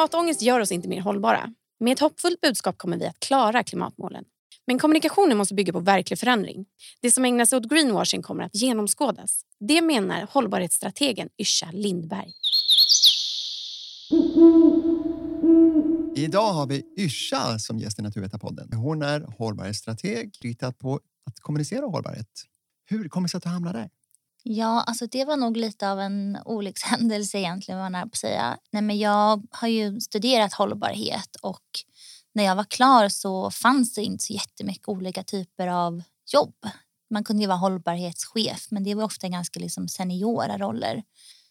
Klimatångest gör oss inte mer hållbara. Med ett hoppfullt budskap kommer vi att klara klimatmålen. Men kommunikationen måste bygga på verklig förändring. Det som ägnas åt greenwashing kommer att genomskådas. Det menar hållbarhetsstrategen Yrsa Lindberg. Idag har vi Yrsa som gäst i Naturvetarpodden. Hon är hållbarhetsstrateg, riktad på att kommunicera hållbarhet. Hur kommer det sig att du hamnade där? Ja, alltså det var nog lite av en olyckshändelse egentligen. Var på att säga. Nej, men jag har ju studerat hållbarhet och när jag var klar så fanns det inte så jättemycket olika typer av jobb. Man kunde ju vara hållbarhetschef men det var ofta ganska liksom seniora roller.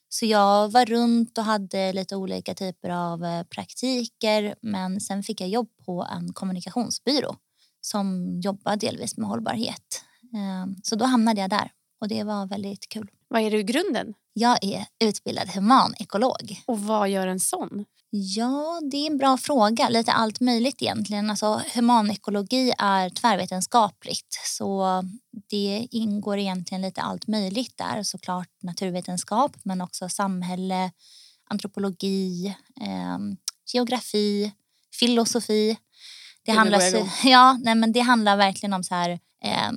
Så jag var runt och hade lite olika typer av eh, praktiker men sen fick jag jobb på en kommunikationsbyrå som jobbar delvis med hållbarhet. Ehm, så då hamnade jag där och det var väldigt kul. Vad är du i grunden? Jag är utbildad humanekolog. Och vad gör en sån? Ja, det är en bra fråga. Lite allt möjligt egentligen. Alltså, humanekologi är tvärvetenskapligt så det ingår egentligen lite allt möjligt där. Såklart naturvetenskap men också samhälle, antropologi, eh, geografi, filosofi. Det, handlar, ja, nej, men det handlar verkligen om så här, eh,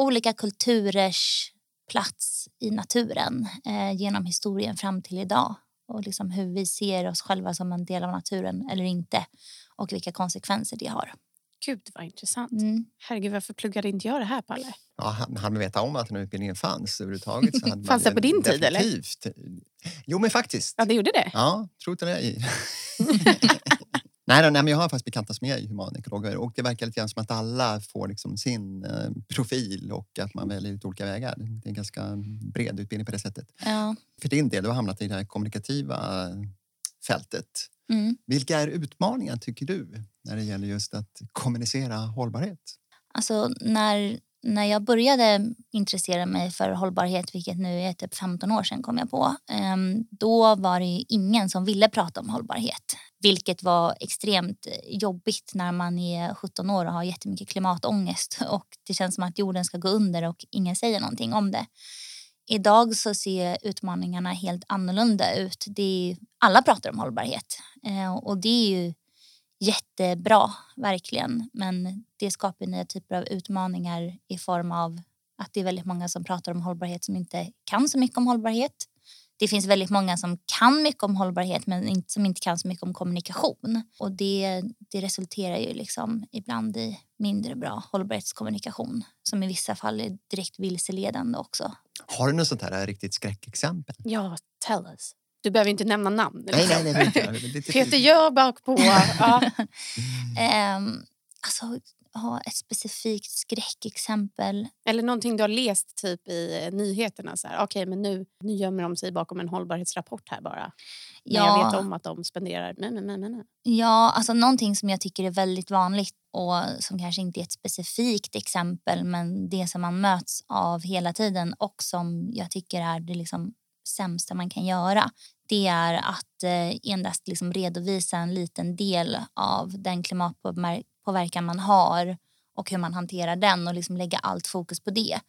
olika kulturers plats i naturen eh, genom historien fram till idag och liksom hur vi ser oss själva som en del av naturen eller inte och vilka konsekvenser det har. Gud vad intressant. Mm. Herregud, varför pluggade inte jag det här Palle? Ja, hade man vetat om att den här utbildningen fanns överhuvudtaget så hade Fanns det på din tid eller? Jo men faktiskt. Ja det gjorde det? Ja, tror inte det. Nej, nej, men jag har faktiskt bekanta som är humanekologer och det verkar lite grann som att alla får liksom sin eh, profil och att man väljer ut olika vägar. Det är en ganska bred utbildning på det sättet. Ja. För din del, du har hamnat i det här kommunikativa fältet. Mm. Vilka är utmaningar tycker du när det gäller just att kommunicera hållbarhet? Alltså när när jag började intressera mig för hållbarhet, vilket nu är typ 15 år sedan kom jag på, ehm, då var det ingen som ville prata om hållbarhet. Vilket var extremt jobbigt när man är 17 år och har jättemycket klimatångest och det känns som att jorden ska gå under och ingen säger någonting om det. Idag så ser utmaningarna helt annorlunda ut. Det är, alla pratar om hållbarhet eh, och det är ju jättebra, verkligen. Men det skapar nya typer av utmaningar i form av att det är väldigt många som pratar om hållbarhet som inte kan så mycket om hållbarhet. Det finns väldigt många som kan mycket om hållbarhet men som inte kan så mycket om kommunikation. Och det, det resulterar ju liksom ibland i mindre bra hållbarhetskommunikation som i vissa fall är direkt vilseledande också. Har du något sånt här riktigt skräckexempel? Ja, tell us. Du behöver inte nämna namn. Nej, nej, nej, nej. Peter Jöback på... Ja. um, alltså, ha ett specifikt skräckexempel. Eller någonting du har läst typ i nyheterna. Okej, okay, men nu, nu gömmer de sig bakom en hållbarhetsrapport här bara. Ja. Men jag vet om att de spenderar... Nej, nej, nej, nej. Ja, alltså någonting som jag tycker är väldigt vanligt och som kanske inte är ett specifikt exempel men det som man möts av hela tiden och som jag tycker är det liksom sämsta man kan göra det är att eh, endast liksom redovisa en liten del av den klimatpåverkan man har och hur man hanterar den och liksom lägga allt fokus på det.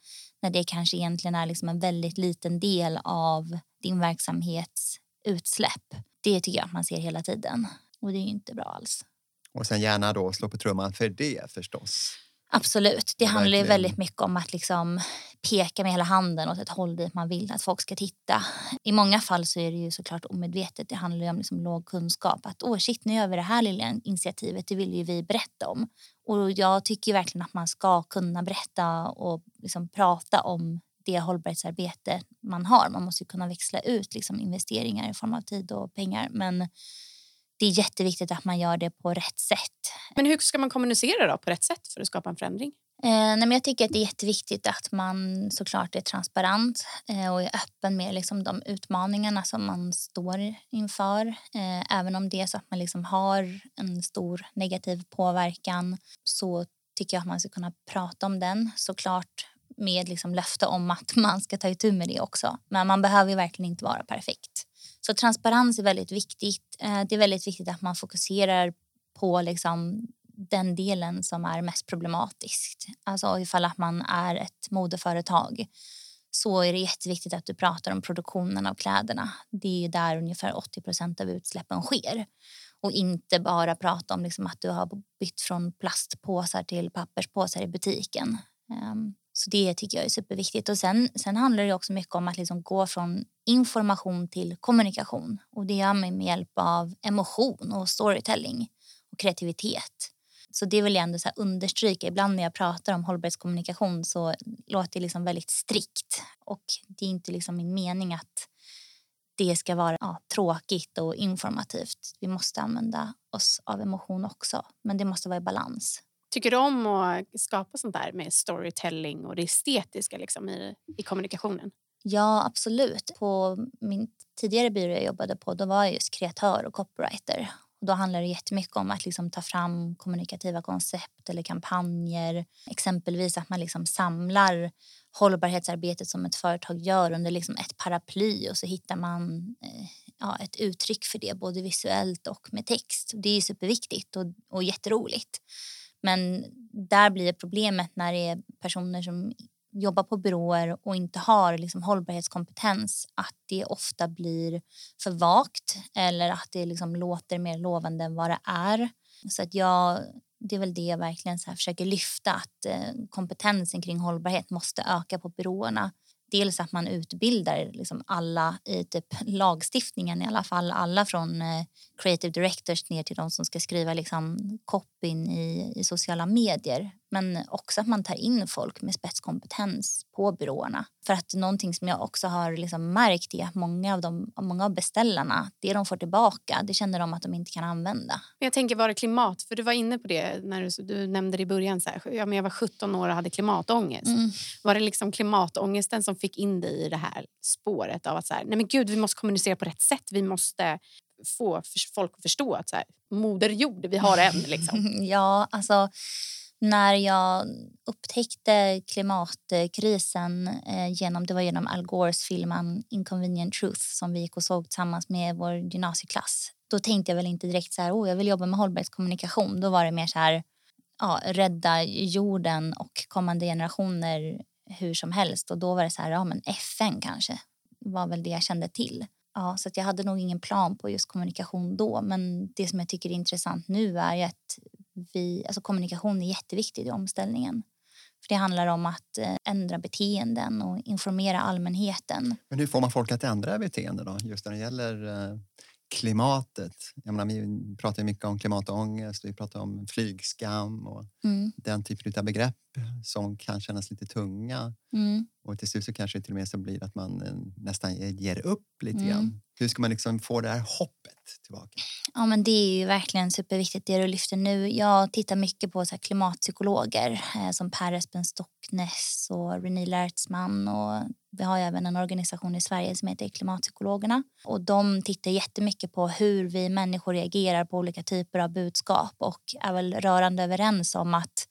När det kanske egentligen är liksom en väldigt liten del av din verksamhets utsläpp. Det tycker jag att man ser hela tiden och det är inte bra alls. Och sen gärna då slå på trumman för det förstås. Absolut. Det handlar ju väldigt mycket om att liksom peka med hela handen åt ett håll dit man vill att folk ska titta. I många fall så är det ju såklart omedvetet. Det handlar om liksom låg kunskap. Att åh shit, nu gör vi det här lilla initiativet. Det vill ju vi berätta om. Och jag tycker verkligen att man ska kunna berätta och liksom prata om det hållbarhetsarbete man har. Man måste kunna växla ut liksom investeringar i form av tid och pengar. Men det är jätteviktigt att man gör det på rätt sätt. Men hur ska man kommunicera då på rätt sätt för att skapa en förändring? Eh, nej, men jag tycker att det är jätteviktigt att man såklart är transparent eh, och är öppen med liksom, de utmaningarna som man står inför. Eh, även om det är så att man liksom har en stor negativ påverkan så tycker jag att man ska kunna prata om den såklart med liksom löfte om att man ska ta itu med det också. Men man behöver verkligen inte vara perfekt. Så transparens är väldigt viktigt. Eh, det är väldigt viktigt att man fokuserar på liksom den delen som är mest problematisk. Alltså ifall att man är ett modeföretag så är det jätteviktigt att du pratar om produktionen av kläderna. Det är där ungefär 80 procent av utsläppen sker. och inte bara prata om liksom att du har bytt från plastpåsar till papperspåsar i butiken. Ehm, så det tycker jag är superviktigt. Och sen, sen handlar det också mycket om att liksom gå från information till kommunikation. Och det gör man med hjälp av emotion och storytelling och kreativitet. Så det vill jag ändå så understryka. Ibland när jag pratar om hållbarhetskommunikation så låter det liksom väldigt strikt. Och det är inte liksom min mening att det ska vara ja, tråkigt och informativt. Vi måste använda oss av emotion också, men det måste vara i balans. Tycker du om att skapa sånt där med storytelling och det estetiska liksom i, i kommunikationen? Ja, absolut. På min tidigare byrå jag jobbade på då var jag just kreatör och copywriter. Och då handlar det jättemycket om att liksom ta fram kommunikativa koncept eller kampanjer. Exempelvis att man liksom samlar hållbarhetsarbetet som ett företag gör under liksom ett paraply och så hittar man eh, ja, ett uttryck för det både visuellt och med text. Det är superviktigt och, och jätteroligt. Men där blir problemet när det är personer som jobbar på byråer och inte har liksom hållbarhetskompetens att det ofta blir för vagt eller att det liksom låter mer lovande än vad det är. Så att jag, det är väl det jag verkligen så försöker lyfta att eh, kompetensen kring hållbarhet måste öka på byråerna dels att man utbildar liksom alla i typ lagstiftningen i alla fall. Alla från eh, creative directors ner till de som ska skriva liksom copyn i, i sociala medier. Men också att man tar in folk med spetskompetens på byråerna. För att någonting som jag också har liksom märkt är att många av, de, många av beställarna, det de får tillbaka, det känner de att de inte kan använda. Jag tänker, var det klimat? För du var inne på det när du, du nämnde i början. Så här, ja, men jag var 17 år och hade klimatångest. Mm. Var det liksom klimatångesten som fick in dig i det här spåret av att så här, nej men gud, vi måste kommunicera på rätt sätt. Vi måste få folk att förstå att så här, moder jord, vi har en. Liksom. ja, alltså när jag upptäckte klimatkrisen eh, genom, det var genom Al Gores film Inconvenient Truth som vi gick och såg tillsammans med vår gymnasieklass. Då tänkte jag väl inte direkt så här, oh, jag vill jobba med hållbarhetskommunikation. Då var det mer så här, ja, rädda jorden och kommande generationer hur som helst. Och då var det så här, ja men FN kanske var väl det jag kände till. Ja, så jag hade nog ingen plan på just kommunikation då. Men det som jag tycker är intressant nu är att vi, alltså kommunikation är jätteviktigt i omställningen. För Det handlar om att eh, ändra beteenden och informera allmänheten. Men hur får man folk att ändra beteende då? Just när det gäller eh, klimatet. Jag menar, vi pratar mycket om klimatångest, vi pratar om flygskam och mm. den typen av begrepp som kan kännas lite tunga. Mm. Och till slut så kanske det till och med så blir att man eh, nästan ger upp lite mm. grann. Hur ska man liksom få det här hoppet tillbaka? Ja, men det är ju verkligen superviktigt det du lyfter nu. Jag tittar mycket på så klimatpsykologer eh, som Per Espen Stocknäs och René Lertzman och vi har även en organisation i Sverige som heter Klimatpsykologerna. Och de tittar jättemycket på hur vi människor reagerar på olika typer av budskap och är väl rörande överens om att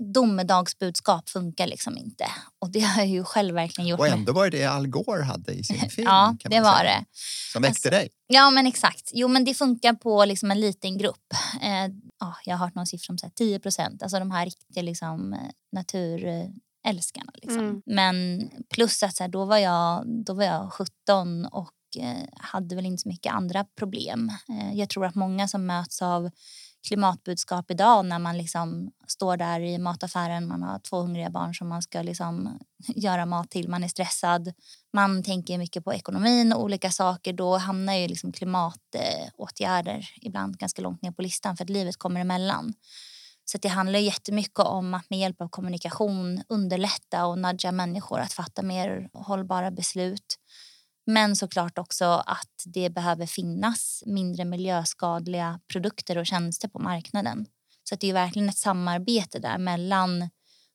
domedagsbudskap funkar liksom inte. Och det har jag ju själv verkligen gjort. Och ändå var det det Al Gore hade i sin film. ja, det var det. Som väckte alltså, dig. Ja, men exakt. Jo, men det funkar på liksom en liten grupp. Eh, ja, jag har hört någon siffra om så här 10 procent. Alltså de här riktiga liksom, eh, naturälskarna. Liksom. Mm. Men plus att så här, då, var jag, då var jag 17 och eh, hade väl inte så mycket andra problem. Eh, jag tror att många som möts av klimatbudskap idag när man liksom står där i mataffären, man har två hungriga barn som man ska liksom göra mat till, man är stressad, man tänker mycket på ekonomin och olika saker, då hamnar ju liksom klimatåtgärder ibland ganska långt ner på listan för att livet kommer emellan. Så det handlar jättemycket om att med hjälp av kommunikation underlätta och nudga människor att fatta mer hållbara beslut. Men såklart också att det behöver finnas mindre miljöskadliga produkter och tjänster på marknaden. Så det är verkligen ett samarbete där mellan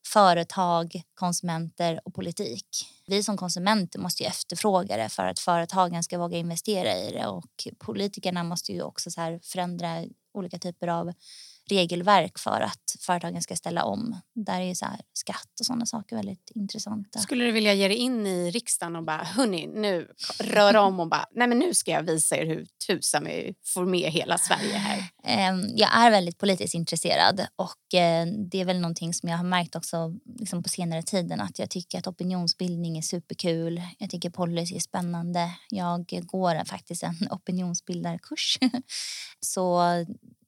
företag, konsumenter och politik. Vi som konsumenter måste ju efterfråga det för att företagen ska våga investera i det och politikerna måste ju också så förändra olika typer av regelverk för att företagen ska ställa om. Där är så här, skatt och sådana saker väldigt intressanta. Skulle du vilja ge dig in i riksdagen och bara, hörni, nu rör om och bara, nej men nu ska jag visa er hur tusan vi får med hela Sverige här. Ehm, jag är väldigt politiskt intresserad och eh, det är väl någonting som jag har märkt också liksom på senare tiden att jag tycker att opinionsbildning är superkul. Jag tycker policy är spännande. Jag går faktiskt en opinionsbildarkurs. Så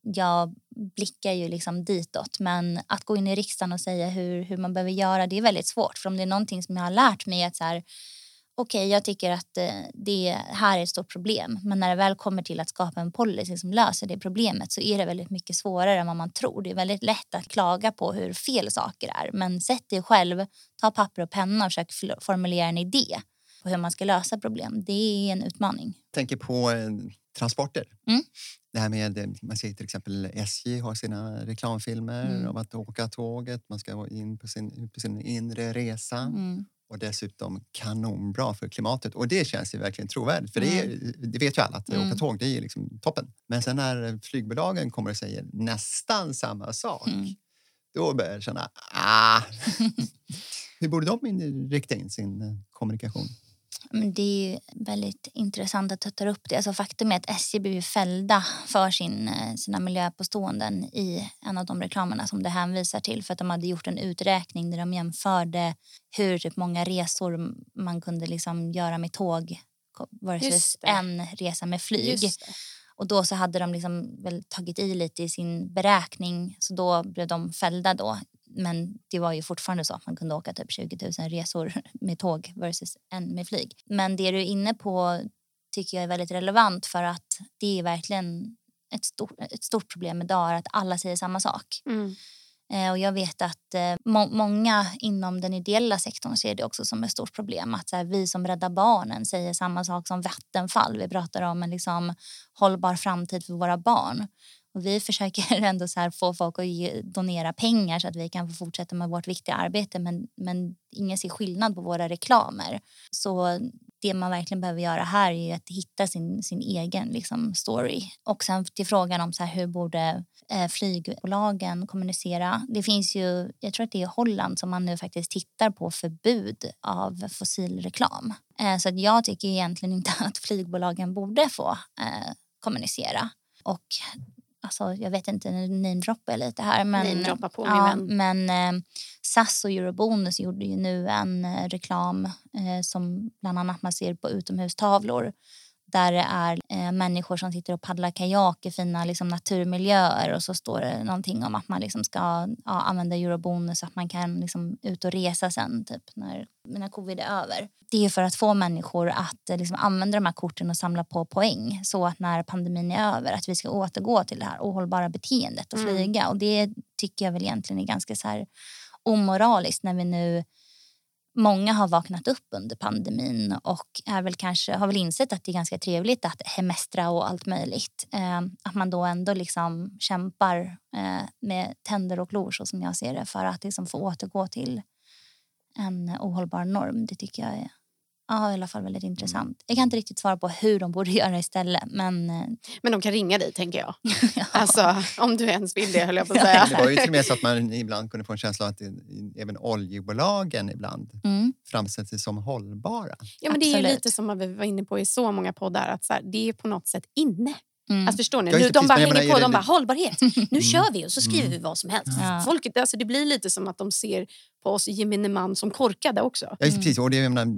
jag blickar ju liksom ditåt. Men att gå in i riksdagen och säga hur, hur man behöver göra det är väldigt svårt. För om det är någonting som jag har lärt mig att så här, okej, okay, jag tycker att eh, det här är ett stort problem. Men när det väl kommer till att skapa en policy som löser det problemet så är det väldigt mycket svårare än vad man tror. Det är väldigt lätt att klaga på hur fel saker är. Men sätt dig själv, ta papper och penna och försök formulera en idé på hur man ska lösa problem. Det är en utmaning. Jag tänker på eh, transporter. Mm. Det här med, eh, man ser till exempel SJ har sina reklamfilmer mm. om att åka tåget. Man ska in på sin, på sin inre resa. Mm. Och dessutom kanonbra för klimatet. Och det känns ju verkligen trovärdigt. För det, är, mm. det vet ju alla, att mm. åka tåg det är liksom toppen. Men sen när flygbolagen kommer och säger nästan samma sak, mm. då börjar jag känna, ah, hur borde de rikta in sin eh, kommunikation? Men det är väldigt intressant att du tar upp det. Alltså faktum är att SJ blev fällda för sin, eh, sina miljöpåståenden i en av de reklamerna som det hänvisar till. För att de hade gjort en uträkning där de jämförde hur typ många resor man kunde liksom göra med tåg versus en resa med flyg. Och då så hade de liksom väl tagit i lite i sin beräkning. Så då blev de fällda då men det var ju fortfarande så att man kunde åka typ 20 000 resor med tåg versus en med flyg. Men det du är inne på tycker jag är väldigt relevant för att det är verkligen ett stort, ett stort problem idag att alla säger samma sak. Mm. Eh, och jag vet att eh, må många inom den ideella sektorn ser det också som ett stort problem. Att här, vi som räddar barnen säger samma sak som Vattenfall. Vi pratar om en liksom, hållbar framtid för våra barn. Och vi försöker ändå så få folk att ge, donera pengar så att vi kan få fortsätta med vårt viktiga arbete men, men ingen ser skillnad på våra reklamer. Så det man verkligen behöver göra här är att hitta sin, sin egen liksom, story. Och sen till frågan om så här, hur borde eh, flygbolagen kommunicera. Det finns ju, jag tror att det är Holland som man nu faktiskt tittar på förbud av fossilreklam. Eh, så att jag tycker egentligen inte att flygbolagen borde få eh, kommunicera. Och alltså, jag vet inte, nu namedroppar jag lite här. Men, på ja, men eh, SAS och Eurobonus gjorde ju nu en eh, reklam eh, som bland annat man ser på utomhustavlor där det är eh, människor som sitter och paddlar kajak i fina liksom, naturmiljöer och så står det någonting om att man liksom ska ja, använda eurobonus så att man kan liksom, ut och resa sen typ, när, när covid är över. Det är för att få människor att eh, liksom, använda de här korten och samla på poäng så att när pandemin är över att vi ska återgå till det här ohållbara beteendet och mm. flyga. Mm. Och det tycker jag väl egentligen är ganska så här omoraliskt när vi nu många har vaknat upp under pandemin och är väl kanske, har väl insett att det är ganska trevligt att hemestra och allt möjligt. Eh, att man då ändå liksom kämpar eh, med tänder och klor så som jag ser det för att liksom få återgå till en ohållbar norm. Det tycker jag är Ja, i alla fall väldigt intressant. Jag kan inte riktigt svara på hur de borde göra istället. Men, eh, men de kan ringa dig, tänker jag. ja. Alltså, om du ens vill det, höll jag på att säga. det var ju till och med så att man ibland kunde få en känsla av att även oljebolagen ibland mm. framställs som hållbara. Ja, men det är lite som vi var inne på i så många poddar, att så här, det är på något sätt inne. Mm. Alltså förstår ni? Nu, de bara hänger på, de bara hållbarhet. Nu mm. kör vi och så skriver mm. vi vad som helst. Ja. Folket, alltså, det blir lite som att de ser på oss gemene man som korkade också. Ja, precis. Och det, jag menar,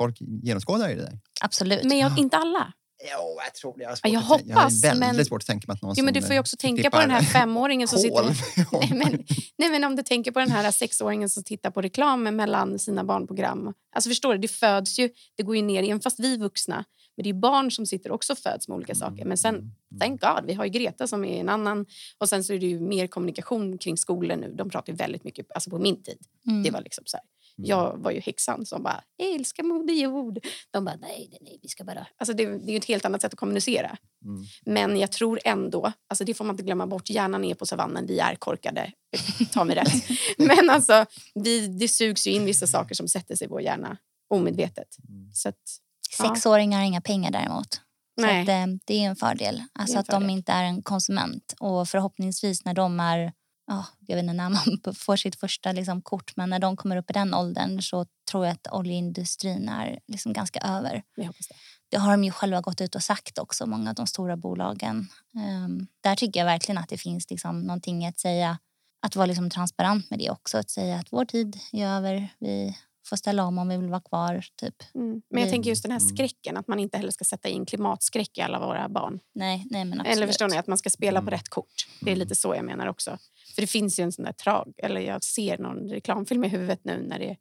folk genomskådar ju det där. Absolut. Men jag, inte alla. Jo, jag tror det. Jag, har jag hoppas. Jag har väldigt men... svårt att tänka mig att någon jo, men Du får ju också tänka på den här femåringen som sitter... nej, men, nej, men om du tänker på den här sexåringen som tittar på reklam mellan sina barnprogram. Alltså förstår du, det föds ju, det går ju ner, även fast vi vuxna. Men det är barn som sitter också föds med olika saker. Men sen, mm. thank God, vi har ju Greta som är en annan. Och sen så är det ju mer kommunikation kring skolor nu. De pratar väldigt mycket, alltså på min tid. Mm. Det var liksom så här. Jag var ju häxan som bara älskar Moder Jord. De bara nej, nej, vi ska bara... Alltså det, det är ett helt annat sätt att kommunicera. Mm. Men jag tror ändå, alltså det får man inte glömma bort, hjärnan är på savannen, vi är korkade. Ta mig rätt. Men alltså, vi, det sugs ju in vissa saker som sätter sig i vår hjärna omedvetet. Mm. Så att, ja. Sexåringar har inga pengar däremot. Så Nej. att, eh, det är en fördel. Alltså en att de fördel. inte är en konsument. Och förhoppningsvis när de är, ja, jag vet inte när man får sitt första liksom, kort, men när de kommer upp i den åldern så tror jag att oljeindustrin är liksom ganska över. Det. Det har de ju själva gått ut och sagt också, många av de stora bolagen. Ehm, där tycker jag verkligen att det finns liksom någonting att säga, att vara liksom transparent med det också. Att säga att vår tid är över, vi får ställa om om vi vill vara kvar. Typ. Mm. Men jag Vi- tänker just den här Mm. skräcken, att man inte heller ska sätta in klimatskräck i alla våra barn. Nej, nej men absolut. Eller förstår ni, att man ska spela på Mm. rätt kort. Det är lite så jag menar också. För det finns ju en sån där trag, eller jag ser någon reklamfilm i huvudet nu när det är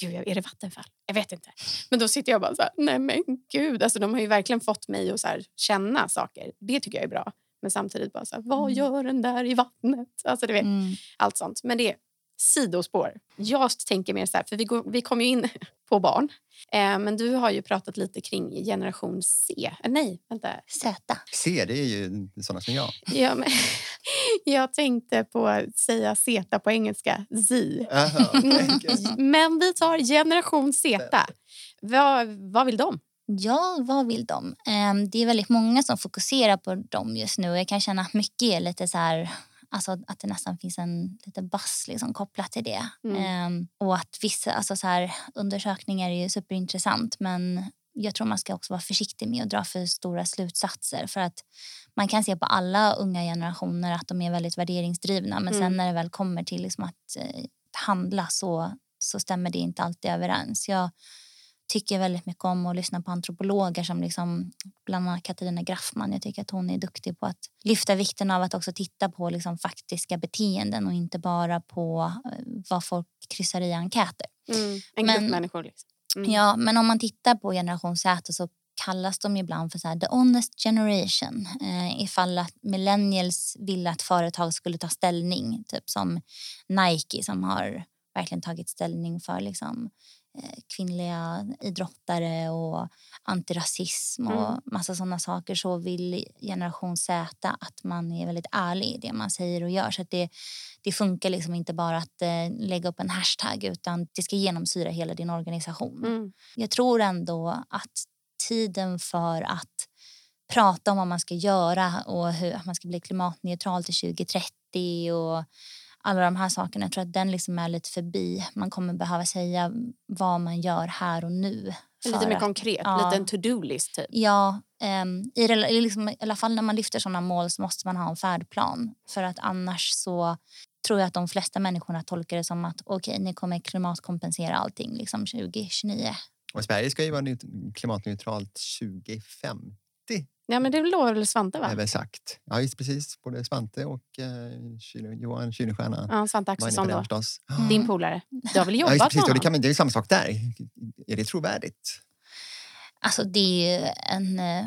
Gud, är det Vattenfall? Jag vet inte. Men då sitter jag bara så här, nej men gud. Alltså, de har ju verkligen fått mig att så här, känna saker. Det tycker jag är bra. Men samtidigt bara så här, vad Mm. gör den där i vattnet? Alltså, du vet, Mm. allt sånt. Men det sidospår. Jag tänker mer så här, för vi, går, vi kommer ju in på barn. Eh, men du har ju pratat lite kring generation C. Eh, nej, vänta. Z. Se, det är ju sådana som jag. Ja, men, jag tänkte på att säga Z på engelska, Z. Aha, okej. Men vi tar generation Z. Vad, vad vill de? Ja, vad vill de? Ehm, Det är väldigt många som fokuserar på dem just nu. Jag kan känna att mycket är lite så här... Alltså att det nästan finns en lite bass liksom kopplat till det. Mm. Ehm, och att vissa alltså så här, undersökningar är ju superintressant men jag tror man ska också vara försiktig med att dra för stora slutsatser. För att man kan se på alla unga generationer att de är väldigt värderingsdrivna men sen Mm. när det väl kommer till liksom att eh, handla så, så stämmer det inte alltid överens. Jag tycker väldigt mycket om att lyssna på antropologer som liksom, bland annat Katarina Graffman. Jag tycker att hon är duktig på att lyfta vikten av att också titta på liksom faktiska beteenden och inte bara på eh, vad folk kryssar i enkäter. En Men- grupp människor. Liksom. Mm. Ja, men om man tittar på generation Z så kallas de ibland för så här, the honest generation. Eh, ifall att millennials ville att företag skulle ta ställning, typ som Nike som har verkligen tagit ställning för liksom, kvinnliga idrottare och antirasism och Mm. massa sådana saker så vill generation Z att man är väldigt ärlig i det man säger och gör. Så att det, det funkar liksom inte bara att eh, lägga upp en hashtag utan det ska genomsyra hela din organisation. Mm. Jag tror ändå att tiden för att prata om vad man ska göra och hur man ska bli klimatneutral till 2030 och alla de här sakerna. Jag tror att den liksom är lite förbi. Man kommer behöva säga vad man gör här och nu. Lite mer att- konkret, ja. lite en to-do-list. Typ. Ja, ehm, i, liksom, i alla fall när man lyfter sådana mål så måste man ha en färdplan. För att annars så tror jag att de flesta människorna tolkar det som att okej, ni kommer klimatkompensera allting liksom 2029. Och Sverige ska ju vara neut- klimatneutralt 2050, Ja, men det lovar väl Svante, va? är väl sagt. Ja, just precis. Både Svante och eh, Johan Kynestjärna Ja, Svante var Axelsson det då. förstås. Din polare. Du har väl Ja, jobbat just, precis. med det, honom? kan, man- det är samma sak där. Är det trovärdigt? Alltså det är ju en eh,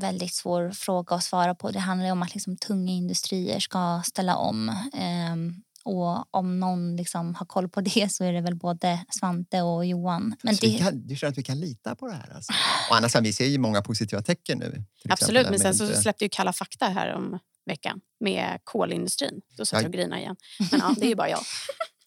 väldigt svår fråga att svara på. Det handlar ju om att liksom, tunga industrier ska ställa om. Ehm, och om någon liksom har koll på det så är det väl både Svante och Johan. Men det, kan, du känner att vi kan lita på det här? Alltså. Och annars, vi ser ju många positiva tecken nu. Absolut, men sen så inte- släppte ju Kalla fakta här om veckan med kolindustrin. Då satt Ja. jag och grinade igen. Men ja, det är ju bara jag.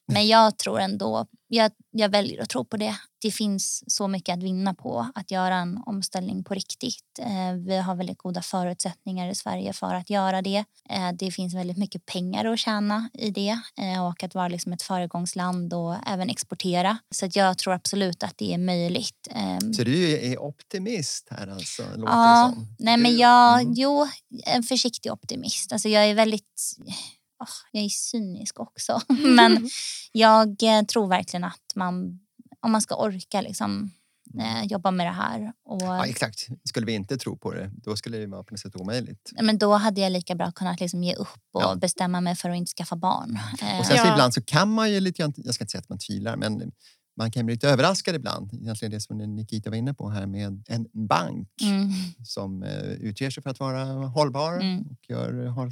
Men jag tror ändå, jag, jag väljer att tro på det. Det finns så mycket att vinna på att göra en omställning på riktigt. Eh, vi har väldigt goda förutsättningar i Sverige för att göra det. Eh, det finns väldigt mycket pengar att tjäna i det eh, och att vara liksom ett föregångsland och även exportera. Så jag tror absolut att det är möjligt. Eh, Så du är optimist här alltså? Låter Ja, nej men jag, Mm. jo, en försiktig optimist. Alltså jag är väldigt, åh, jag är cynisk också. men jag eh, tror verkligen att man, om man ska orka liksom, eh, jobba med det här. Och, Ja, exakt. Skulle vi inte tro på det, då skulle det vara på något sätt omöjligt. men då hade jag lika bra kunnat liksom ge upp och Ja. bestämma mig för att inte skaffa barn. Eh, Och sen så Ja. ibland så kan man ju lite jag ska inte säga att man tvivlar, men man kan bli lite överraskad ibland. Egentligen det som Nikita var inne på här med en bank mm, som eh, utger sig för att vara hållbar Mm. och gör, har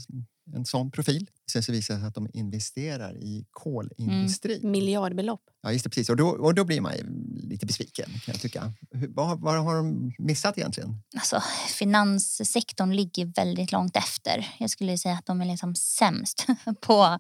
en sån profil. Sen så visar det sig att de investerar i kolindustri. Miljardbelopp. Ja, just det, precis. Och då, och då blir man lite besviken kan jag tycka. Hur- Vad, vad har de missat egentligen? Alltså, finanssektorn ligger väldigt långt efter. Jag skulle säga att de är liksom sämst på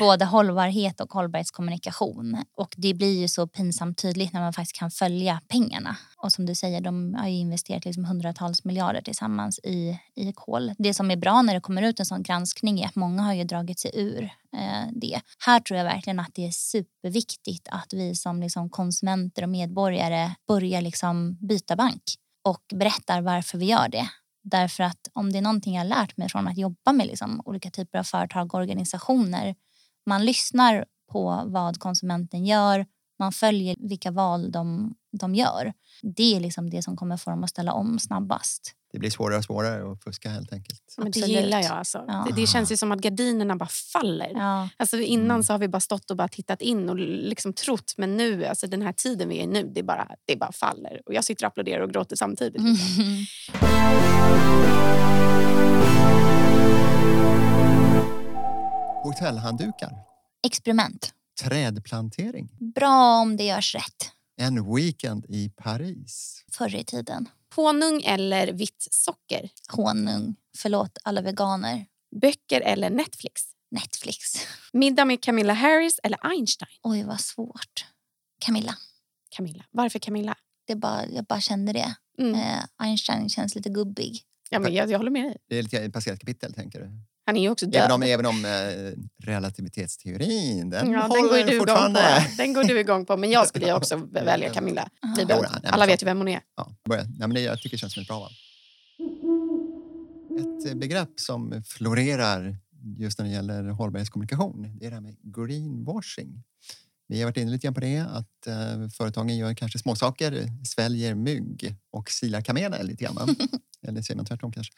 både hållbarhet och hållbarhetskommunikation. Och det blir ju så pinsamt tydligt när man faktiskt kan följa pengarna. Och som du säger, de har ju investerat liksom hundratals miljarder tillsammans i, i kol. Det som är bra när det kommer ut en sån granskning är att många har ju dragit sig ur Eh, det. Här tror jag verkligen att det är superviktigt att vi som liksom konsumenter och medborgare börjar liksom byta bank och berättar varför vi gör det. Därför att om det är någonting jag har lärt mig från att jobba med liksom olika typer av företag och organisationer. Man lyssnar på vad konsumenten gör. Man följer vilka val de, de gör. Det är liksom det som kommer få dem att ställa om snabbast. Det blir svårare och svårare att fuska helt enkelt. Men det gillar jag. Alltså. Ja. Det, det känns ju som att gardinerna bara faller. Ja, Alltså innan Mm. så har vi bara stått och bara tittat in och liksom trott. Men nu, alltså den här tiden vi är i nu, det bara, det bara faller. Och jag sitter och applåderar och gråter samtidigt. liksom. Hotellhanddukar, Experiment. trädplantering, Bra om det görs rätt. En weekend i Paris. Förr i tiden. Honung eller vitt socker? Honung. Förlåt alla veganer. Böcker eller Netflix? Netflix. Middag med Camilla Harris eller Einstein? Oj, vad svårt. Camilla. Camilla. Varför Camilla? Det bara, jag bara kände det. Mm. Eh, Einstein känns lite gubbig. Ja, men jag, jag håller med dig. Det är lite passerat kapitel, tänker du? Han är ju också död. Även om, även om eh, relativitetsteorin, den ja, den, håller går ju du igång fortfarande. på. den går du igång på. Men jag skulle ju också välja Camilla. Alla vet ju vem hon är. Ja, börja. Nej, men det, jag tycker det känns som ett bra val. Ett eh, begrepp som florerar just när det gäller hållbarhetskommunikation det är det här med greenwashing. Vi har varit inne lite grann på det, att eh, företagen gör kanske småsaker, sväljer mygg och silar kameler lite grann. Eller säger man tvärtom kanske.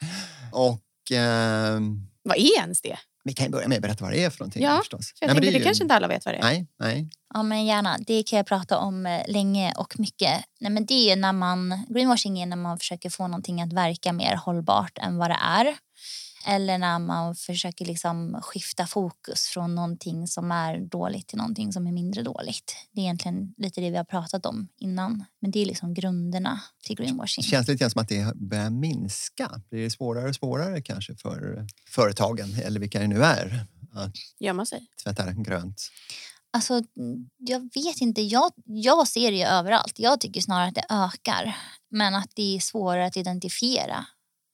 Och eh, Vad är ens det? vi kan ju börja med att berätta vad det är för någonting. Ja, förstås. För jag Nej, men tänkte, det, är ju- kanske inte alla vet vad det är. Nej, nej. Ja, men gärna. Det kan jag prata om eh, länge och mycket. Nej, men det är när man, greenwashing är när man försöker få någonting att verka mer hållbart än vad det är. Eller när man försöker liksom skifta fokus från någonting som är dåligt till någonting som är mindre dåligt. Det är egentligen lite det vi har pratat om innan. Men det är liksom grunderna till greenwashing. Det känns lite som att det börjar minska. Blir det svårare och svårare kanske för företagen, eller vilka det nu är, att Gör man sig? tvätta grönt? Alltså, jag vet inte. Jag, jag ser det ju överallt. Jag tycker snarare att det ökar. Men att det är svårare att identifiera.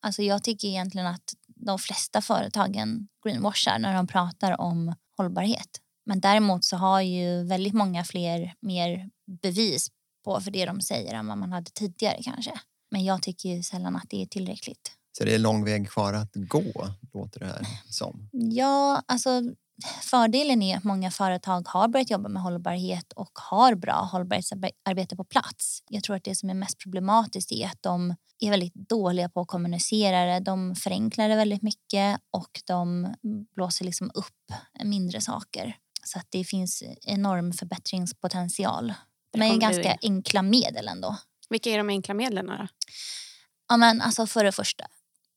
Alltså, jag tycker egentligen att de flesta företagen greenwashar när de pratar om hållbarhet. Men däremot så har ju väldigt många fler mer bevis på för det de säger än vad man hade tidigare kanske. Men jag tycker ju sällan att det är tillräckligt. Så det är lång väg kvar att gå, låter det här som. Ja, alltså fördelen är att många företag har börjat jobba med hållbarhet och har bra hållbarhetsarbete på plats. Jag tror att det som är mest problematiskt är att de är väldigt dåliga på att kommunicera det. De förenklar det väldigt mycket och de blåser liksom upp mindre saker. Så att det finns enorm förbättringspotential. Du ganska enkla medel ändå. Vilka är de enkla medlen då? Ja, men alltså för det första,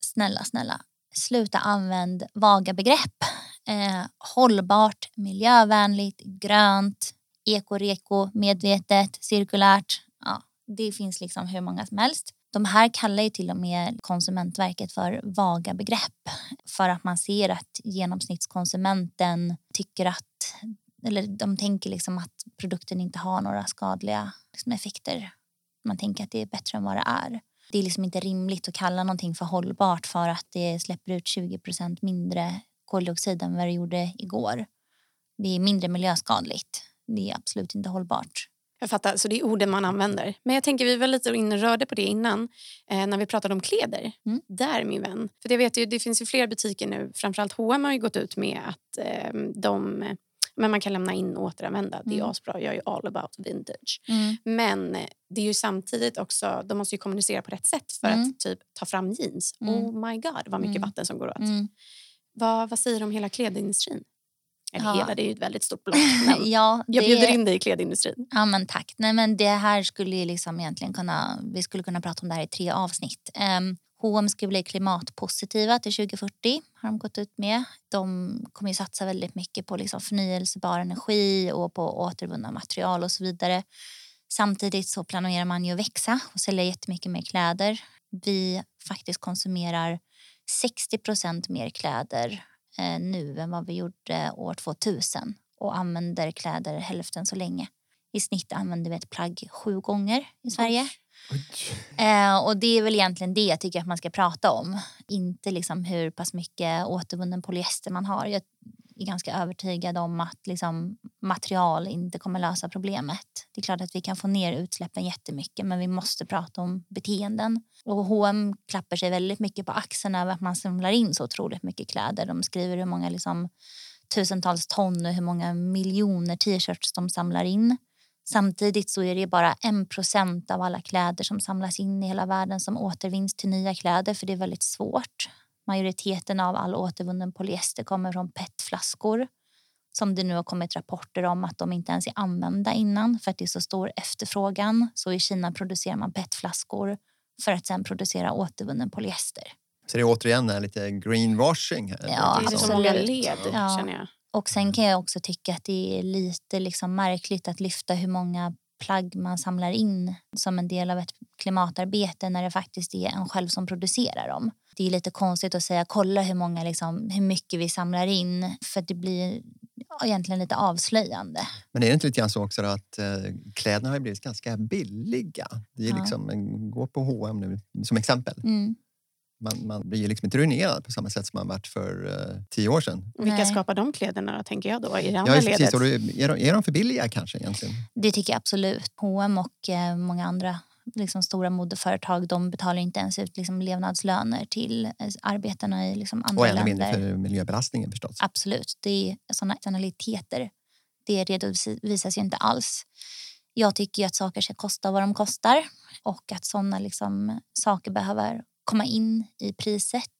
snälla, snälla, sluta använd vaga begrepp. Eh, hållbart, miljövänligt, grönt, ekoreko, medvetet, cirkulärt. Ja, det finns liksom hur många som helst. De här kallar ju till och med Konsumentverket för vaga begrepp för att man ser att genomsnittskonsumenten tycker att eller de tänker liksom att produkten inte har några skadliga liksom, effekter. Man tänker att det är bättre än vad det är. Det är liksom inte rimligt att kalla någonting för hållbart för att det släpper ut 20 procent mindre koldioxid än vad det gjorde igår. Det är mindre miljöskadligt. Det är absolut inte hållbart. Jag fattar, så det är orden man använder. Men jag tänker, vi var lite inne rörde på det innan eh, när vi pratade om kläder. Mm. Där min vän. För jag vet ju, det finns ju fler butiker nu, framförallt H&M har ju gått ut med att eh, de men man kan lämna in och återanvända. Det är Mm. asbra. Jag är ju all about vintage. Mm. Men eh, det är ju samtidigt också, de måste ju kommunicera på rätt sätt för Mm. att typ ta fram jeans. Mm. Oh my god vad mycket Mm. vatten som går åt. Vad, vad säger du om hela klädindustrin? Eller Ja. hela, det är ju ett väldigt stort block. Men Ja, jag bjuder in dig i klädindustrin. Ja, men tack. Nej, men det här skulle liksom egentligen kunna... Vi skulle kunna prata om det här i tre avsnitt. Um, H&M ska bli klimatpositiva till 2040 har de gått ut med. De kommer ju satsa väldigt mycket på liksom förnyelsebar energi och på återvunna material och så vidare. Samtidigt så planerar man ju att växa och sälja jättemycket mer kläder. Vi faktiskt konsumerar 60 procent mer kläder eh, nu än vad vi gjorde år 2000 och använder kläder hälften så länge. I snitt använder vi ett plagg sju gånger i Sverige. Eh, och det är väl egentligen det jag tycker att man ska prata om. Inte liksom hur pass mycket återvunnen polyester man har. Jag är ganska övertygad om att liksom, material inte kommer lösa problemet. Det är klart att vi kan få ner utsläppen jättemycket men vi måste prata om beteenden. Och H&M klappar sig väldigt mycket på axeln över att man samlar in så otroligt mycket kläder. De skriver hur många liksom, tusentals ton och hur många miljoner t-shirts de samlar in. Samtidigt så är det bara en procent av alla kläder som samlas in i hela världen som återvinns till nya kläder för det är väldigt svårt. Majoriteten av all återvunnen polyester kommer från petflaskor som det nu har kommit rapporter om att de inte ens är använda innan för att det är så stor efterfrågan. Så i Kina producerar man petflaskor för att sen producera återvunnen polyester. Så det är återigen lite greenwashing? Här, ja, det är så många led, ja. känner jag. Och sen kan jag också tycka att det är lite liksom märkligt att lyfta hur många plagg man samlar in som en del av ett klimatarbete när det faktiskt är en själv som producerar dem. Det är lite konstigt att säga kolla hur, många liksom, hur mycket vi samlar in för det blir egentligen lite avslöjande. Men är det inte lite grann så också att eh, kläderna har blivit ganska billiga? Det är ja. liksom, gå på H&M nu som exempel. Mm man, man blir liksom inte ruinerad på samma sätt som man varit för uh, tio år sedan. Vilka Nej. skapar de kläderna då, tänker jag då? I det andra ja, ledet? Precis, är, de, är de för billiga kanske egentligen? Det tycker jag absolut. H&M och eh, många andra liksom, stora modeföretag de betalar inte ens ut liksom, levnadslöner till eh, arbetarna i liksom, andra länder. Och ännu mindre för miljöbelastningen förstås. Absolut. Det är sådana externaliteter. Det redovisas ju inte alls. Jag tycker att saker ska kosta vad de kostar och att sådana liksom, saker behöver komma in i priset.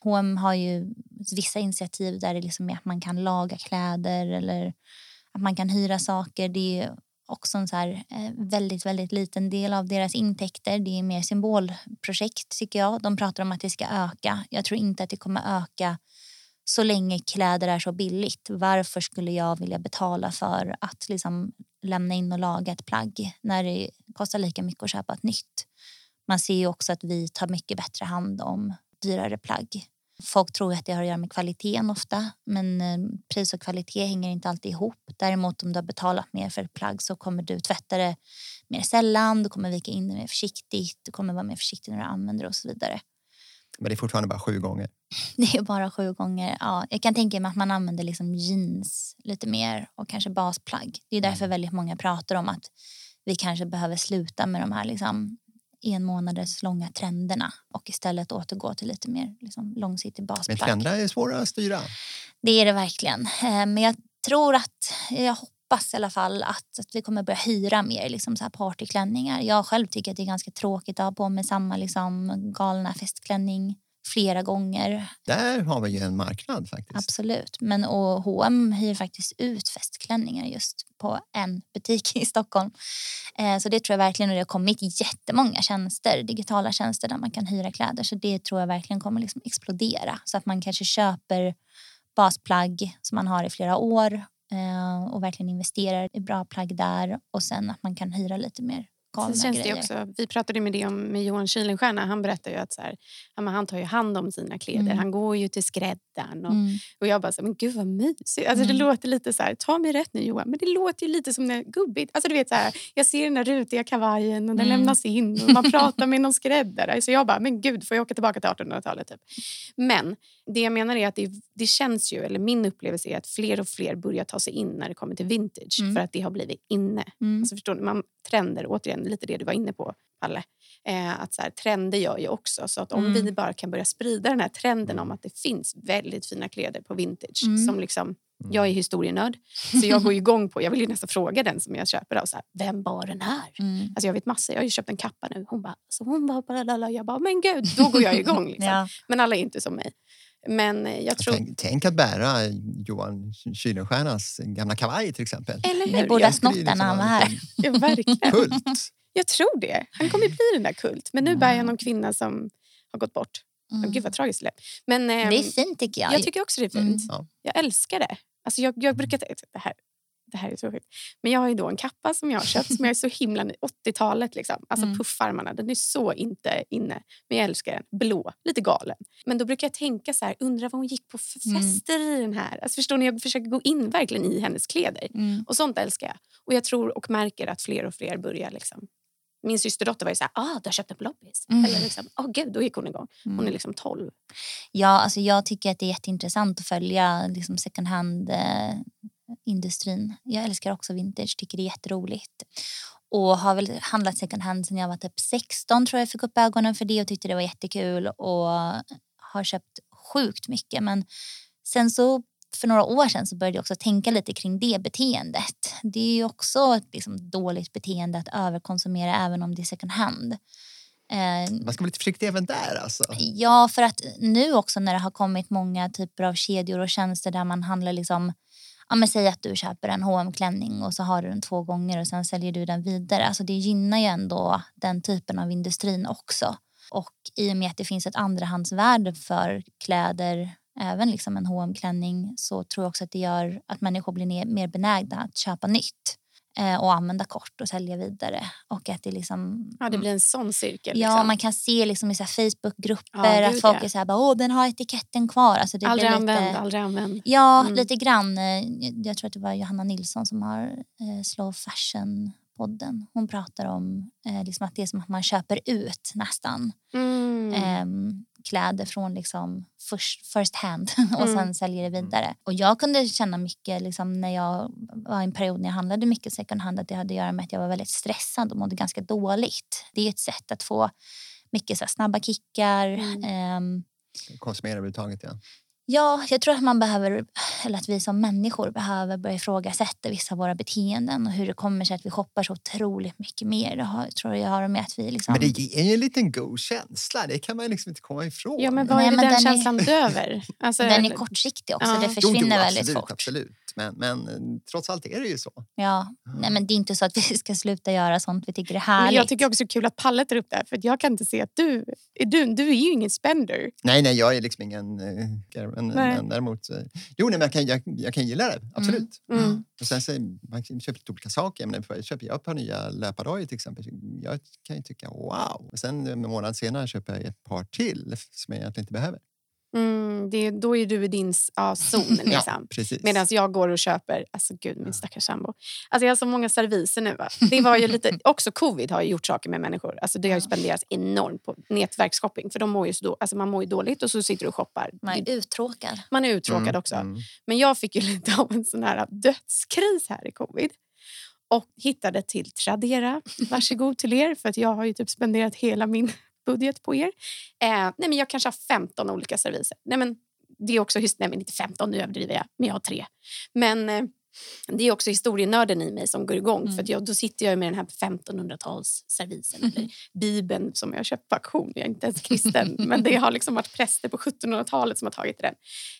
H&M har ju vissa initiativ där det liksom är att man kan laga kläder eller att man kan hyra saker. Det är också en så här, eh, väldigt, väldigt liten del av deras intäkter. Det är mer symbolprojekt tycker jag. De pratar om att det ska öka. Jag tror inte att det kommer öka så länge kläder är så billigt. Varför skulle jag vilja betala för att liksom lämna in och laga ett plagg när det kostar lika mycket att köpa ett nytt? Man ser ju också att vi tar mycket bättre hand om dyrare plagg. Folk tror att det har att göra med kvaliteten ofta, men eh, pris och kvalitet hänger inte alltid ihop. Däremot om du har betalat mer för ett plagg så kommer du tvätta det mer sällan, du kommer vika in det mer försiktigt, du kommer vara mer försiktig när du använder det och så vidare. Men det är fortfarande bara sju gånger? Det är bara sju gånger. Ja, jag kan tänka mig att man använder liksom jeans lite mer och kanske basplagg. Det är därför mm. väldigt många pratar om att vi kanske behöver sluta med de här liksom en månaders långa trenderna och istället återgå till lite mer liksom, långsiktig basplagg. Men trender är svåra att styra. Det är det verkligen. Eh, men jag tror att, jag hoppas i alla fall att, att vi kommer börja hyra mer liksom, så här partyklänningar. Jag själv tycker att det är ganska tråkigt att ha på mig samma liksom, galna festklänning flera gånger. Där har vi ju en marknad faktiskt. Absolut. Men och H&M hyr faktiskt ut festklänningar just på en butik i Stockholm. Eh, så det tror jag verkligen och det har kommit jättemånga tjänster, digitala tjänster där man kan hyra kläder. Så det tror jag verkligen kommer liksom explodera. Så att man kanske köper basplagg som man har i flera år eh, och verkligen investerar i bra plagg där och sen att man kan hyra lite mer galna känns grejer. Också, vi pratade med det om med Johan Kylenstierna. Han berättade ju att så här, han tar ju hand om sina kläder. Mm. Han går ju till skräddaren. Och, mm. och jag bara så men gud vad mysigt. Alltså, mm. Det låter lite så här, ta mig rätt nu Johan, men det låter ju lite som när gubbigt. Alltså, du vet, så här, jag ser den där rutiga kavajen och den mm. lämnas in och man pratar med någon skräddare. Så jag bara, men gud får jag åka tillbaka till 1800-talet? Typ. Men det jag menar är att det, det, känns ju, eller min upplevelse är att fler och fler börjar ta sig in när det kommer till vintage mm. för att det har blivit inne. Mm. Alltså förstår ni? Man, trender, återigen lite det du var inne på Palle. Eh, att så här, trender gör ju också så att om mm. vi bara kan börja sprida den här trenden om att det finns väldigt fina kläder på vintage mm. som liksom mm. jag är historienörd, så jag går igång på... Jag vill ju nästan fråga den som jag köper. Av, så här, Vem var den här? Mm. Alltså jag vet massor. Jag har ju köpt en kappa nu. Hon bara... Så hon bara jag bara, men gud, då går jag igång. Liksom. ja. Men alla är inte som mig. Men jag tror... tänk, tänk att bära Johan Kuylenstiernas gamla kavaj till exempel. Eller hur? Vi borde ha snott den när han var här. Ja, verkligen. Kult. Jag tror det. Han kommer bli den där kult. Men nu mm. bär jag någon kvinna som har gått bort. Mm. Gud vad tragiskt det Men eh, Det är fint tycker jag. Jag tycker också det är fint. Mm. Jag älskar det. Alltså jag, jag brukar... Det här, det här är så sjukt. Men jag har ju då en kappa som jag har köpt som jag är så himla 80-talet. Liksom. Alltså Mm. puffarmarna, den är så inte inne. Men jag älskar den. Blå, lite galen. Men då brukar jag tänka så här, undra vad hon gick på för Mm. fester i den här. Alltså förstår ni, jag försöker gå in verkligen i hennes kläder. Mm. Och sånt älskar jag. Och jag tror och märker att fler och fler börjar liksom. Min systerdotter var ju så här, ah, du har köpt den på loppis. Mm. Eller liksom, åh gud, då gick hon igång. Hon är Mm. liksom 12. Ja, alltså jag tycker att det är jätteintressant att följa liksom second hand-industrin. jag älskar också vintage, tycker det är jätteroligt. Och har väl handlat second hand sen jag var typ 16 tror jag fick upp ögonen för det och tyckte det var jättekul och har köpt sjukt mycket. Men sen så för några år sedan så började jag också tänka lite kring det beteendet. Det är ju också ett liksom dåligt beteende att överkonsumera även om det är second hand. Eh, Man ska vara lite försiktig även där alltså. Ja, för att nu också när det har kommit många typer av kedjor och tjänster där man handlar liksom Ja, men säg att du köper en hm klänning och så har du den två gånger och sen säljer du den vidare. Alltså det gynnar ju ändå den typen av industrin också. Och i och med att det finns ett andrahandsvärde för kläder, även liksom en hm klänning så tror jag också att det gör att människor blir mer benägna att köpa nytt och använda kort och sälja vidare. Och att det liksom Ja, det blir en sån cirkel. Ja, liksom. man kan se liksom i Facebookgrupper Ja, att folk ja. är så här, bara, åh den har etiketten kvar. Alltså det aldrig blir lite, använd, aldrig använd. Ja, Mm. lite grann. Eh, Jag tror att det var Johanna Nilsson som har eh, Slow Fashion-podden. Hon pratar om eh, liksom att det är som att man köper ut nästan Mm. ehm, kläder från liksom first, first hand och Mm. sen säljer det vidare. Och jag kunde känna mycket liksom, när jag var i en period när jag handlade mycket second hand att det hade att göra med att jag var väldigt stressad och mådde ganska dåligt. Det är ett sätt att få mycket så här, snabba kickar. Mm. ehm, Konsumera överhuvudtaget, ja. Ja, jag tror att man behöver, eller att vi som människor behöver börja ifrågasätta vissa av våra beteenden och hur det kommer sig att vi shoppar så otroligt mycket mer. Det har, tror jag har med att vi liksom... Men det ger ju en liten god känsla. Det kan man liksom inte komma ifrån. Ja, men vad Nej, är det men den, den är- känslan döver? Alltså, den är kortsiktig också, Ja. det Jo, försvinner jo, väldigt absolut, fort. Absolut. Men, men eh, trots allt är det ju så. Ja, nej, men det är inte så att vi ska sluta göra sånt vi tycker är Men härligt. jag tycker också det är kul att Palle tar upp det här, för jag kan inte se att du är, du, du är ju ingen spender. Nej, nej, jag är liksom ingen... eh, Men, Nej. men däremot... Jo, nej, men jag kan, jag, jag kan gilla det. Absolut. Mm. Och sen så, man köpa lite olika saker. Men för- köper jag ett par nya löpardojor till exempel, jag kan ju tycka wow. Och sen en månad senare köper jag ett par till som jag egentligen inte behöver. Mm, det, då är du i din ja, zon. Ja, Liksom. precis. Medan jag går och köper, alltså gud min stackars sambo. Alltså jag har så många serviser nu. Va? Det var ju lite, också covid har ju gjort saker med människor. Alltså det har ju spenderats enormt på nätverksshopping. För de mår ju så då, alltså man mår ju dåligt och så sitter du och shoppar. Man är uttråkad. Man är uttråkad Mm, också. mm. Men jag fick ju lite av en sån här dödskris här i covid. Och hittade till Tradera. Varsågod till er, för att jag har ju typ spenderat hela min budget på er. Eh, nej men jag kanske har 15 olika serviser. Nej men det är också, nej men inte 15, nu överdriver jag, men jag har tre. Men eh, det är också historienörden i mig som går igång. Mm. För jag, då sitter jag med den här 1500-talsservisen. Eller Bibeln som jag köpt på auktion. Jag är inte ens kristen. men det har liksom varit präster på 1700-talet som har tagit den.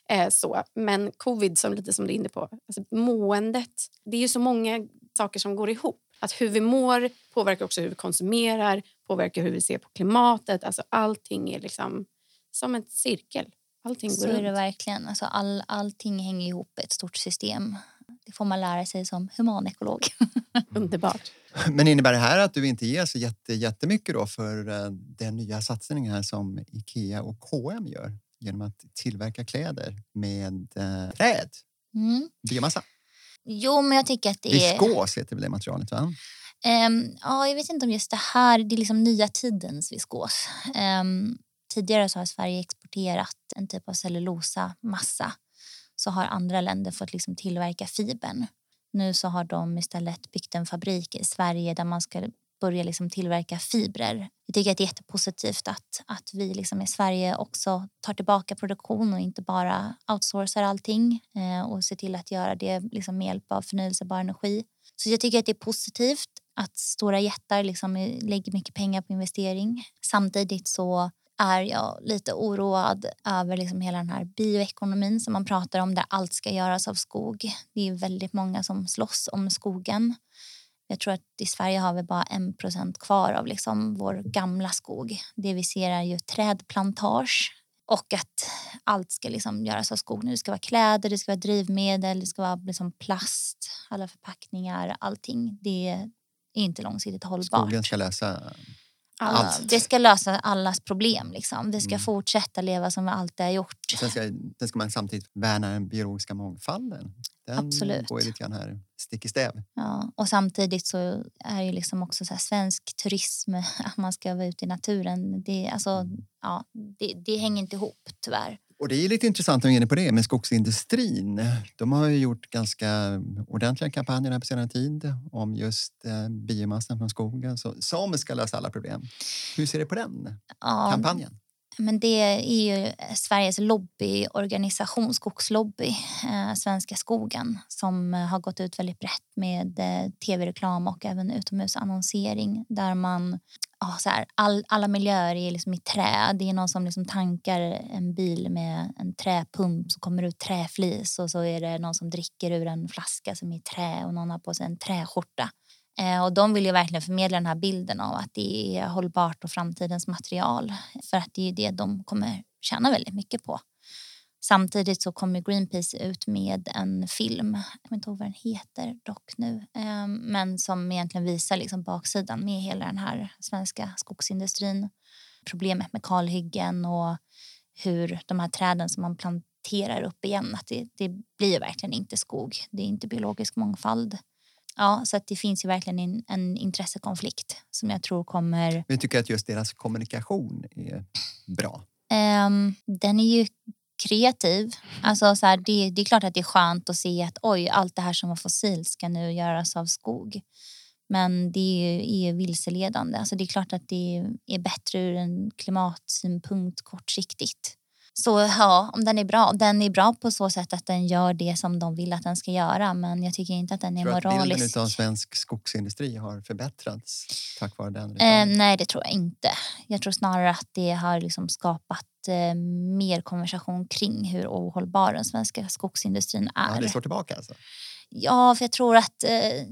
Eh, så. Men covid, som lite som du är inne på, alltså måendet. Det är ju så många saker som går ihop. Att hur vi mår påverkar också hur vi konsumerar, påverkar hur vi ser på klimatet. Alltså allting är liksom som en cirkel. Allting går Så är det runt. verkligen. Alltså all, allting hänger ihop i ett stort system. Det får man lära sig som humanekolog. Underbart. Men innebär det här att du inte ger så jätte, jättemycket då för eh, den nya satsningen här som Ikea och H&M gör genom att tillverka kläder med eh, träd, Mm. biomassa? Jo, men jag tycker att det är... Viskos heter väl det materialet? Va? Um, ja, jag vet inte om just det här, det är liksom nya tidens viskos. Um, tidigare så har Sverige exporterat en typ av cellulosa massa. Så har andra länder fått liksom tillverka fibern. Nu så har de istället byggt en fabrik i Sverige där man ska börja liksom tillverka fibrer. Jag tycker att det är jättepositivt att, att vi liksom i Sverige också tar tillbaka produktion och inte bara outsourcar allting eh, och ser till att göra det liksom med hjälp av förnyelsebar energi. Så jag tycker att det är positivt att stora jättar liksom eh, lägger mycket pengar på investering. Samtidigt så är jag lite oroad över liksom hela den här bioekonomin som man pratar om där allt ska göras av skog. Det är väldigt många som slåss om skogen. Jag tror att i Sverige har vi bara en procent kvar av liksom vår gamla skog. Det vi ser är ju trädplantage och att allt ska liksom göras av skog. Det ska vara kläder, det ska vara drivmedel, det ska vara liksom plast, alla förpackningar, allting. Det är inte långsiktigt hållbart. Skogen ska läsa alla, allt. det ska lösa allas problem. Liksom. Vi ska Mm. fortsätta leva som vi alltid har gjort. Sen ska, sen ska man samtidigt värna den biologiska mångfalden. Den Absolut. går ju lite grann här stick i stäv. Ja, och samtidigt så är det liksom också så här svensk turism, att man ska vara ute i naturen. Det, alltså, ja, det, det hänger inte ihop tyvärr. Och det är lite intressant att vi är inne på det med skogsindustrin. De har ju gjort ganska ordentliga kampanjer här på senare tid om just eh, biomassan från skogen så, som ska lösa alla problem. Hur ser du på den Ja, kampanjen? Men det är ju eh, Sveriges lobbyorganisation, Skogslobby, eh, Svenska skogen som eh, har gått ut väldigt brett med eh, tv-reklam och även utomhusannonsering där man oh, så här, all, alla miljöer är liksom i trä. Det är någon som liksom tankar en bil med en träpump så kommer ut träflis och så är det någon som dricker ur en flaska som är i trä och någon har på sig en träskjorta. Eh, och de vill ju verkligen förmedla den här bilden av att det är hållbart och framtidens material. För att det är ju det de kommer tjäna väldigt mycket på. Samtidigt så kommer Greenpeace ut med en film, jag kommer inte ihåg vad den heter dock nu, eh, men som egentligen visar liksom baksidan med hela den här svenska skogsindustrin. Problemet med kalhyggen och hur de här träden som man planterar upp igen, att det, det blir verkligen inte skog. Det är inte biologisk mångfald. Ja, så att det finns ju verkligen en, en intressekonflikt som jag tror kommer... Men jag tycker att just deras kommunikation är bra. Ehm, den är ju kreativ. Alltså så här, det, det är klart att det är skönt att se att oj, allt det här som var fossilt ska nu göras av skog. Men det är är vilseledande. Alltså det är klart att det är bättre ur en klimatsynpunkt kortsiktigt. Så ja, om den är bra. Den är bra på så sätt att den gör det som de vill att den ska göra. Men jag tycker inte att den är Tror du att bilden moralisk. av svensk skogsindustri har förbättrats tack vare den Eh, nej, det tror jag inte. Jag tror snarare att det har liksom skapat eh, mer konversation kring hur ohållbar den svenska skogsindustrin Ja, är. det slår tillbaka alltså. Ja, för jag tror att eh,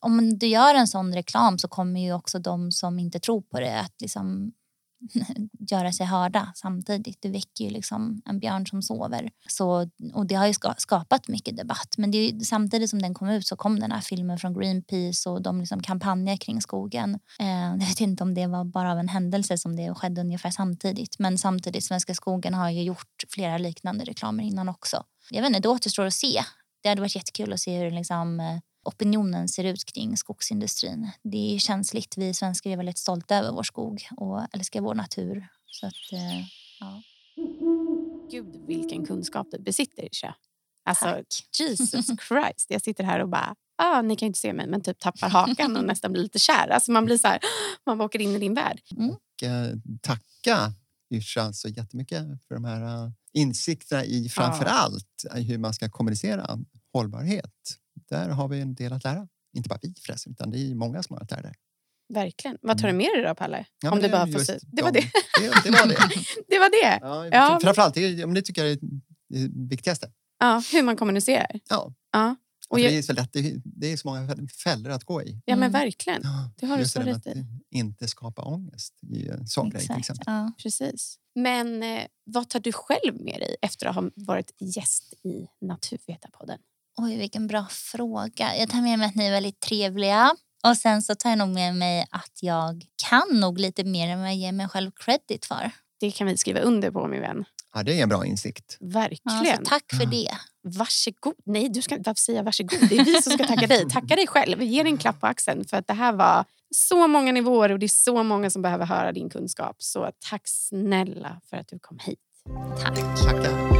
om du gör en sån reklam så kommer ju också de som inte tror på det att liksom göra sig hörda samtidigt. Det väcker ju liksom en björn som sover. Så, och det har ju ska, skapat mycket debatt. Men det är ju, samtidigt som den kom ut så kom den här filmen från Greenpeace och de liksom kampanjer kring skogen. Eh, jag vet inte om det var bara av en händelse som det skedde ungefär samtidigt. Men samtidigt, Svenska skogen har ju gjort flera liknande reklamer innan också. Jag vet inte, det återstår att se. Det hade varit jättekul att se hur liksom, eh, opinionen ser ut kring skogsindustrin. Det är känsligt. Vi svenskar är väldigt stolta över vår skog och älskar vår natur. Så att, eh, ja. Gud, vilken kunskap du besitter, Isha. Alltså, Tack. Jesus Christ. Jag sitter här och bara, ah, ni kan ju inte se mig, men typ tappar hakan och nästan blir lite kär. Alltså, man blir så här, man åker in i din värld. Och, eh, tacka Yrsa så jättemycket för de här eh, insikterna i framför allt eh, hur man ska kommunicera hållbarhet. Där har vi en del att lära. Inte bara vi förresten, utan det är många som har att lära där. Verkligen. Vad tar du med dig då, Palle? Ja, Om men du bara får se. Det var de- det. det. Det var det. Det var det. Ja, Ja. Framförallt, det, det tycker jag är det viktigaste. Ja, hur man kommunicerar. Ja. Ja, Och Och jag- det, är så lätt, det, är- det så många fällor att gå i. ja men Mm. verkligen. Det har du just så det där rätt i. inte skapa ångest i en sån grej till Exakt. exempel. Ja. Precis. Men eh, vad tar du själv med dig efter att ha varit gäst i Naturvetarpodden? Oj, vilken bra fråga. Jag tar med mig att ni är väldigt trevliga. Och sen så tar jag nog med mig att jag kan nog lite mer än vad jag ger mig själv credit för. Det kan vi skriva under på, min vän. Ja, det är en bra insikt. Ja, Verkligen. så tack för Ja. det. Varsågod. Nej, du ska inte säga varsågod. Det är vi som ska tacka dig. Tacka dig själv. Ge dig en klapp på axeln. För att det här var så många nivåer och det är så många som behöver höra din kunskap. Så tack snälla för att du kom hit. Tack. Tackar.